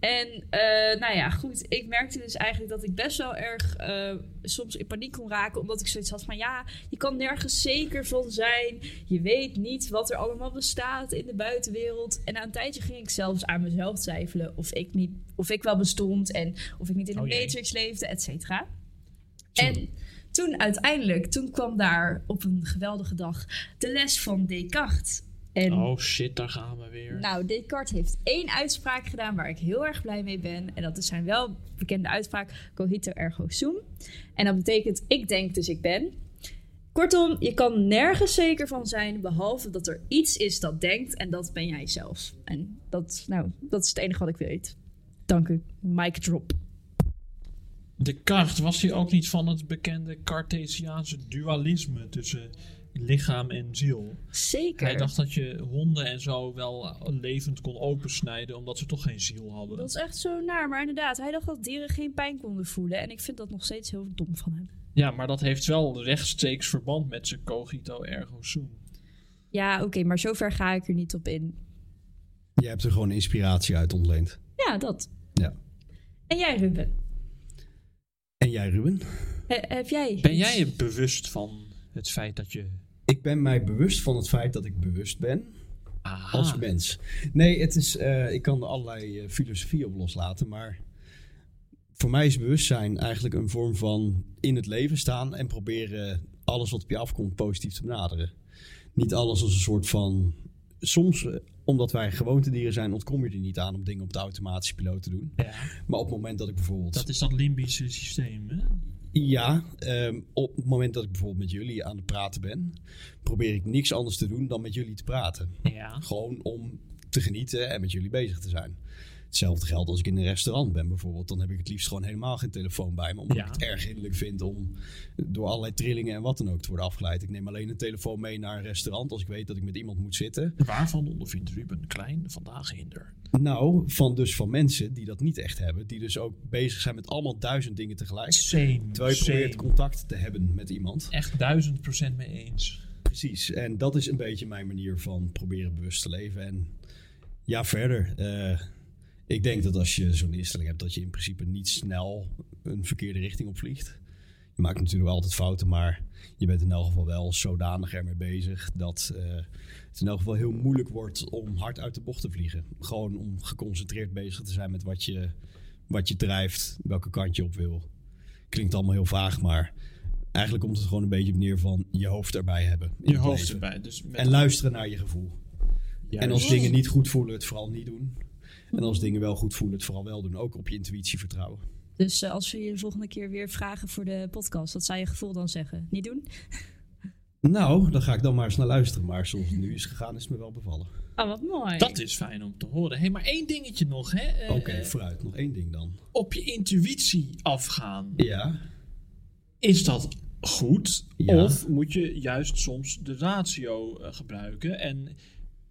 En eh, nou ja, goed. Ik merkte dus eigenlijk dat ik best wel erg eh, soms in paniek kon raken. Omdat ik zoiets had van ja, je kan nergens zeker van zijn. Je weet niet wat er allemaal bestaat in de buitenwereld. En na een tijdje ging ik zelfs aan mezelf twijfelen of ik, niet, of ik wel bestond. En of ik niet in de
Oh.
Matrix leefde, et cetera. En toen uiteindelijk, toen kwam daar op een geweldige dag de les van Descartes. En
Oh shit, daar gaan we weer.
nou, Descartes heeft één uitspraak gedaan waar ik heel erg blij mee ben. En dat is zijn wel bekende uitspraak: cogito ergo sum. En dat betekent ik denk dus ik ben. Kortom, je kan nergens zeker van zijn, behalve dat er iets is dat denkt en dat ben jij zelf. En dat, nou, dat is het enige wat ik weet. Dank u. Mic drop.
Descartes was hij ook niet van het bekende Cartesiaanse dualisme tussen lichaam en ziel.
Zeker.
Hij dacht dat je honden en zo wel levend kon opensnijden, omdat ze toch geen ziel hadden.
Dat is echt zo naar, maar inderdaad, hij dacht dat dieren geen pijn konden voelen. En ik vind dat nog steeds heel dom van hem.
Ja, maar dat heeft wel rechtstreeks verband met zijn cogito ergo sum.
Ja, oké, maar zover ga ik er niet op in.
Je hebt er gewoon inspiratie uit ontleend.
Ja, dat.
Ja.
En jij, Ruben?
En jij, Ruben?
He- heb jij?
Ben jij je bewust van het feit dat je...
Ik ben mij bewust van het feit dat ik bewust ben
Aha.
als mens. Nee, het is, eh, ik kan er allerlei eh, filosofie op loslaten, maar voor mij is bewustzijn eigenlijk een vorm van in het leven staan en proberen alles wat op je afkomt positief te benaderen. Niet alles als een soort van. Soms, eh, omdat wij gewoontedieren zijn, ontkom je er niet aan om dingen op de automatische piloot te doen.
Ja,
Maar op het moment dat ik bijvoorbeeld.
dat is dat limbische systeem, hè?
Ja, ehm, op het moment dat ik bijvoorbeeld met jullie aan het praten ben, probeer ik niks anders te doen dan met jullie te praten.
Ja.
Gewoon om te genieten en met jullie bezig te zijn. Hetzelfde geldt als ik in een restaurant ben bijvoorbeeld. Dan heb ik het liefst gewoon helemaal geen telefoon bij me. Omdat
Ja.
ik het erg hinderlijk vind om door allerlei trillingen en wat dan ook te worden afgeleid. Ik neem alleen een telefoon mee naar een restaurant als ik weet dat ik met iemand moet zitten.
Waarvan ondervindt Ruben Klein vandaag hinder?
Nou, van dus van mensen die dat niet echt hebben. Die dus ook bezig zijn met allemaal duizend dingen tegelijk.
Same,
Terwijl je probeert contact te hebben met iemand.
Echt duizend procent mee eens.
Precies, en dat is een beetje mijn manier van proberen bewust te leven. En ja, verder. eh, ik denk dat als je zo'n instelling hebt, dat je in principe niet snel een verkeerde richting opvliegt. Je maakt natuurlijk wel altijd fouten, maar je bent in elk geval wel zodanig ermee bezig dat eh, het in elk geval heel moeilijk wordt om hard uit de bocht te vliegen. Gewoon om geconcentreerd bezig te zijn met wat je, wat je drijft, welke kant je op wil. Klinkt allemaal heel vaag, maar eigenlijk komt het gewoon een beetje op neer van je hoofd erbij hebben.
Je hoofd
leven.
erbij. Dus
En luisteren naar je gevoel.
Juist.
En als dingen niet goed voelen, het vooral niet doen. En als dingen wel goed voelen, het vooral wel doen. Ook op je intuïtie vertrouwen.
Dus eh, als we je de volgende keer weer vragen voor de podcast, wat zou je gevoel dan zeggen? Niet doen?
Nou, dan ga ik dan maar eens naar luisteren. Maar zoals het nu is gegaan, is het me wel bevallen.
Oh, wat mooi.
Dat is fijn om te horen. Hé, hey, maar één dingetje nog, hè? Eh,
Oké,
eh,
vooruit. Nog één ding dan.
op je intuïtie afgaan.
Ja.
Is dat goed?
Ja.
Of moet je juist soms de ratio eh, gebruiken? En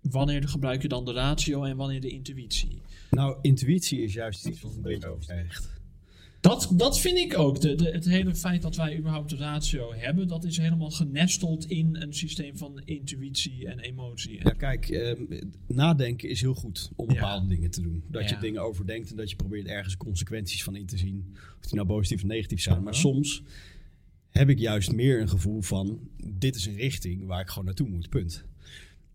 wanneer gebruik je dan de ratio en wanneer de intuïtie?
Nou, intuïtie is juist iets wat een beetje overstijgt.
Dat, dat vind ik ook. De, de, het hele feit dat wij überhaupt de ratio hebben, dat is helemaal genesteld in een systeem van intuïtie en emotie.
Ja, kijk, ehm, nadenken is heel goed om
Ja.
bepaalde dingen te doen. Dat
Ja.
je dingen overdenkt en dat je probeert ergens consequenties van in te zien. Of die nou positief of negatief zijn. Maar soms heb ik juist meer een gevoel van... dit is een richting waar ik gewoon naartoe moet, punt.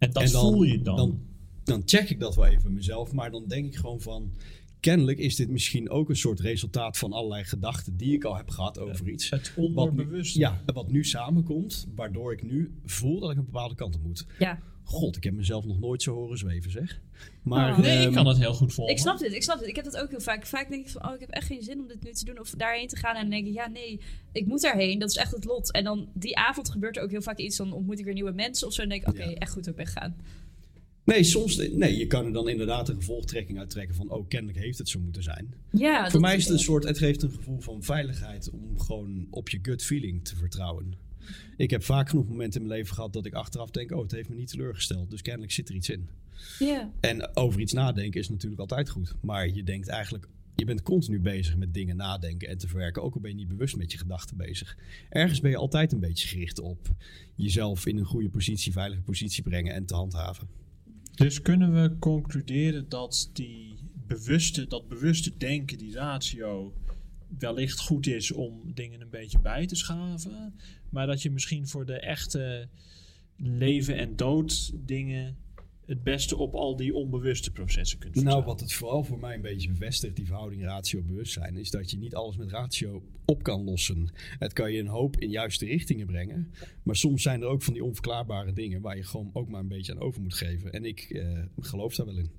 En dat
en dan,
voel je dan.
dan. Dan check ik dat wel even mezelf. Maar dan denk ik gewoon van... kennelijk is dit misschien ook een soort resultaat van allerlei gedachten... die ik al heb gehad over iets.
het
Wat nu, ja, wat nu samenkomt, waardoor ik nu voel dat ik een bepaalde kant op moet.
Ja,
God, ik heb mezelf nog nooit zo horen zweven, zeg. Maar,
Oh.
Nee, ik
ehm,
kan het heel goed volgen.
ik snap dit, ik snap dit. Ik heb dat ook heel vaak. Vaak denk ik van, oh, ik heb echt geen zin om dit nu te doen of daarheen te gaan. En dan denk ik, ja, nee, ik moet daarheen. Dat is echt het lot. En dan die avond gebeurt er ook heel vaak iets. Dan ontmoet ik weer nieuwe mensen of zo. En dan denk ik, oké,
Ja.
echt goed dat ik ben gegaan.
Nee, soms, nee, je kan er dan inderdaad een gevolgtrekking uittrekken van, oh, kennelijk heeft het zo moeten zijn.
Ja,
Voor
dat-
mij is het een soort, het geeft een gevoel van veiligheid om gewoon op je gut feeling te vertrouwen. Ik heb vaak genoeg momenten in mijn leven gehad dat ik achteraf denk, oh, het heeft me niet teleurgesteld, dus kennelijk zit er iets in.
Ja.
En over iets nadenken is natuurlijk altijd goed, maar je denkt eigenlijk, je bent continu bezig met dingen nadenken en te verwerken, ook al ben je niet bewust met je gedachten bezig. Ergens ben je altijd een beetje gericht op jezelf in een goede positie, veilige positie brengen en te handhaven.
Dus kunnen we concluderen dat die bewuste, dat bewuste denken, die ratio, wellicht goed is om dingen een beetje bij te schaven, maar dat je misschien voor de echte leven en dood dingen het beste op al die onbewuste processen kunt
Nou, wat het vooral voor mij een beetje bevestigt, die verhouding ratio-bewustzijn, is dat je niet alles met ratio op kan lossen. Het kan je een hoop in juiste richtingen brengen, maar soms zijn er ook van die onverklaarbare dingen waar je gewoon ook maar een beetje aan over moet geven. En ik eh, geloof daar wel in.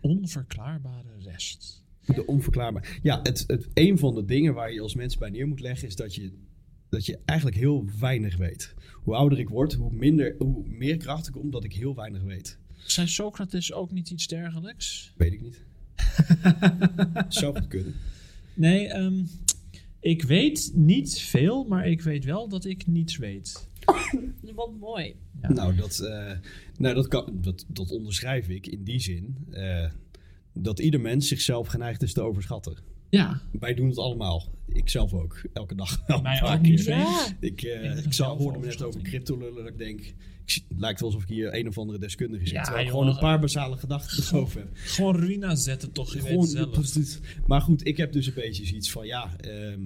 Onverklaarbare rest.
De onverklaarbaar. Ja, het, het, een van de dingen waar je als mens bij neer moet leggen is dat je dat je eigenlijk heel weinig weet. Hoe ouder ik word, hoe, minder, hoe meer kracht ik kom dat ik heel weinig weet.
Zijn Socrates ook niet iets dergelijks?
Weet ik niet. Zou het kunnen.
Nee, ehm, ik weet niet veel, maar ik weet wel dat ik niets weet.
Wat mooi.
Ja.
Nou, dat, eh, nou dat, kan, dat, dat onderschrijf ik in die zin eh, dat ieder mens zichzelf geneigd is te overschatten.
Ja,
Wij doen het allemaal. Ik zelf ook. Elke dag. wel een
mij
paar
ook niet
keer.
Ja.
Ik, eh,
Ik zelf
hoorde me net over crypto lullen. Dat ik denk, ik, zie- het lijkt wel alsof ik hier een of andere deskundige zit.
Ja,
terwijl ik
joh.
gewoon een paar basale gedachten erover heb.
gewoon Ruina zetten toch, je weet
Gewoon,
het zelf.
precies. Maar goed, ik heb dus een beetje zoiets van, ja, ehm,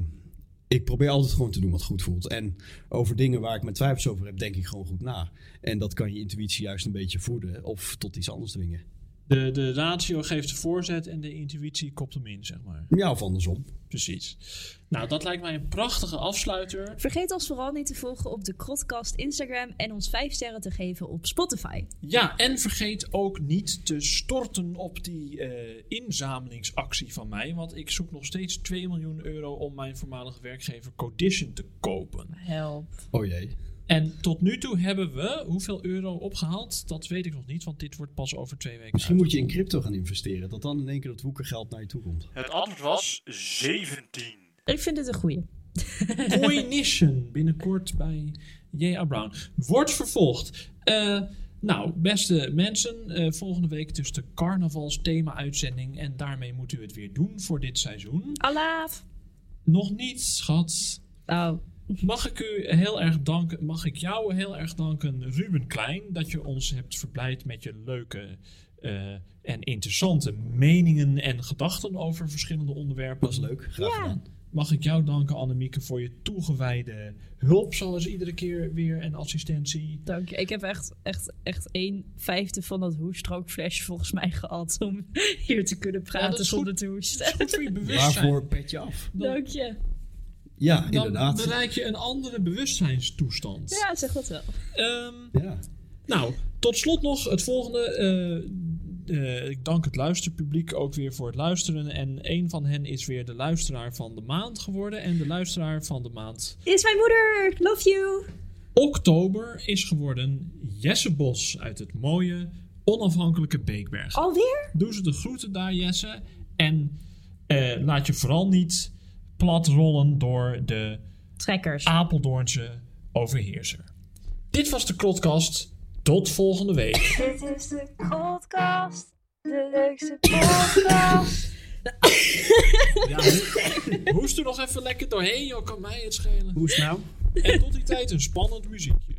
ik probeer altijd gewoon te doen wat goed voelt. En over dingen waar ik mijn twijfels over heb, denk ik gewoon goed na. En dat kan je intuïtie juist een beetje voeden of tot iets anders dwingen.
De, de ratio geeft de voorzet en de intuïtie kopt hem in, zeg maar.
Ja, of andersom.
Precies. Nou, dat lijkt mij een prachtige afsluiter.
Vergeet ons vooral niet te volgen op de Krotcast Instagram en ons 5 sterren te geven op Spotify.
Ja, en vergeet ook niet te storten op die eh, inzamelingsactie van mij. Want ik zoek nog steeds 2 miljoen euro om mijn voormalige werkgever Codition te kopen.
Help.
Oh jee.
En tot nu toe hebben we hoeveel euro opgehaald? Dat weet ik nog niet, want dit wordt pas over twee weken.
Misschien moet je in crypto gaan investeren. Dat dan in één keer dat woekergeld naar je toe komt.
Het antwoord was 17.
Ik vind het een goeie.
Coinition binnenkort bij J.A. Brown. Wordt vervolgd. Eh, nou, beste mensen, eh, volgende week dus de carnavalsthema-uitzending. En daarmee moet u het weer doen voor dit seizoen.
Alaaf.
Nog niet, schat.
Oh,
Mag ik u heel erg danken, mag ik jou heel erg danken, Ruben Klein, dat je ons hebt verblijd met je leuke eh, en interessante meningen en gedachten over verschillende onderwerpen.
Dat is leuk. Graag
Ja.
gedaan.
Mag ik jou danken, Annemieke, voor je toegewijde hulp, zoals iedere keer weer, en assistentie.
dank je. Ik heb echt, echt, echt een vijfde van dat hoestrookflesje volgens mij gehad om hier te kunnen
dat
praten
is
zonder
goed.
te
Dat is
hoesten.
goed voor je bewustzijn.
Waarvoor pet je af?
Dan,
Dank je.
Ja,
dan
inderdaad.
bereik je een andere bewustzijnstoestand.
Ja, zeg dat wel.
Ehm,
Ja.
Nou, tot slot nog het volgende. eh, eh, ik dank het luisterpubliek ook weer voor het luisteren. En een van hen is weer de luisteraar van de maand geworden. En de luisteraar van de maand
Is mijn moeder. Love you.
oktober is geworden Jesse Bos uit het mooie onafhankelijke Beekberg.
Alweer?
Doe ze de groeten daar, Jesse. En eh, laat je vooral niet plat rollen door de
Trekkers.
Apeldoornse overheerser. Dit was de Krotkast. Tot volgende week.
Dit is de podcast, de leukste podcast.
Ja, ho- hoest er nog even lekker doorheen, joh, kan mij het schelen.
Hoe is het nou?
En tot die tijd een spannend muziekje.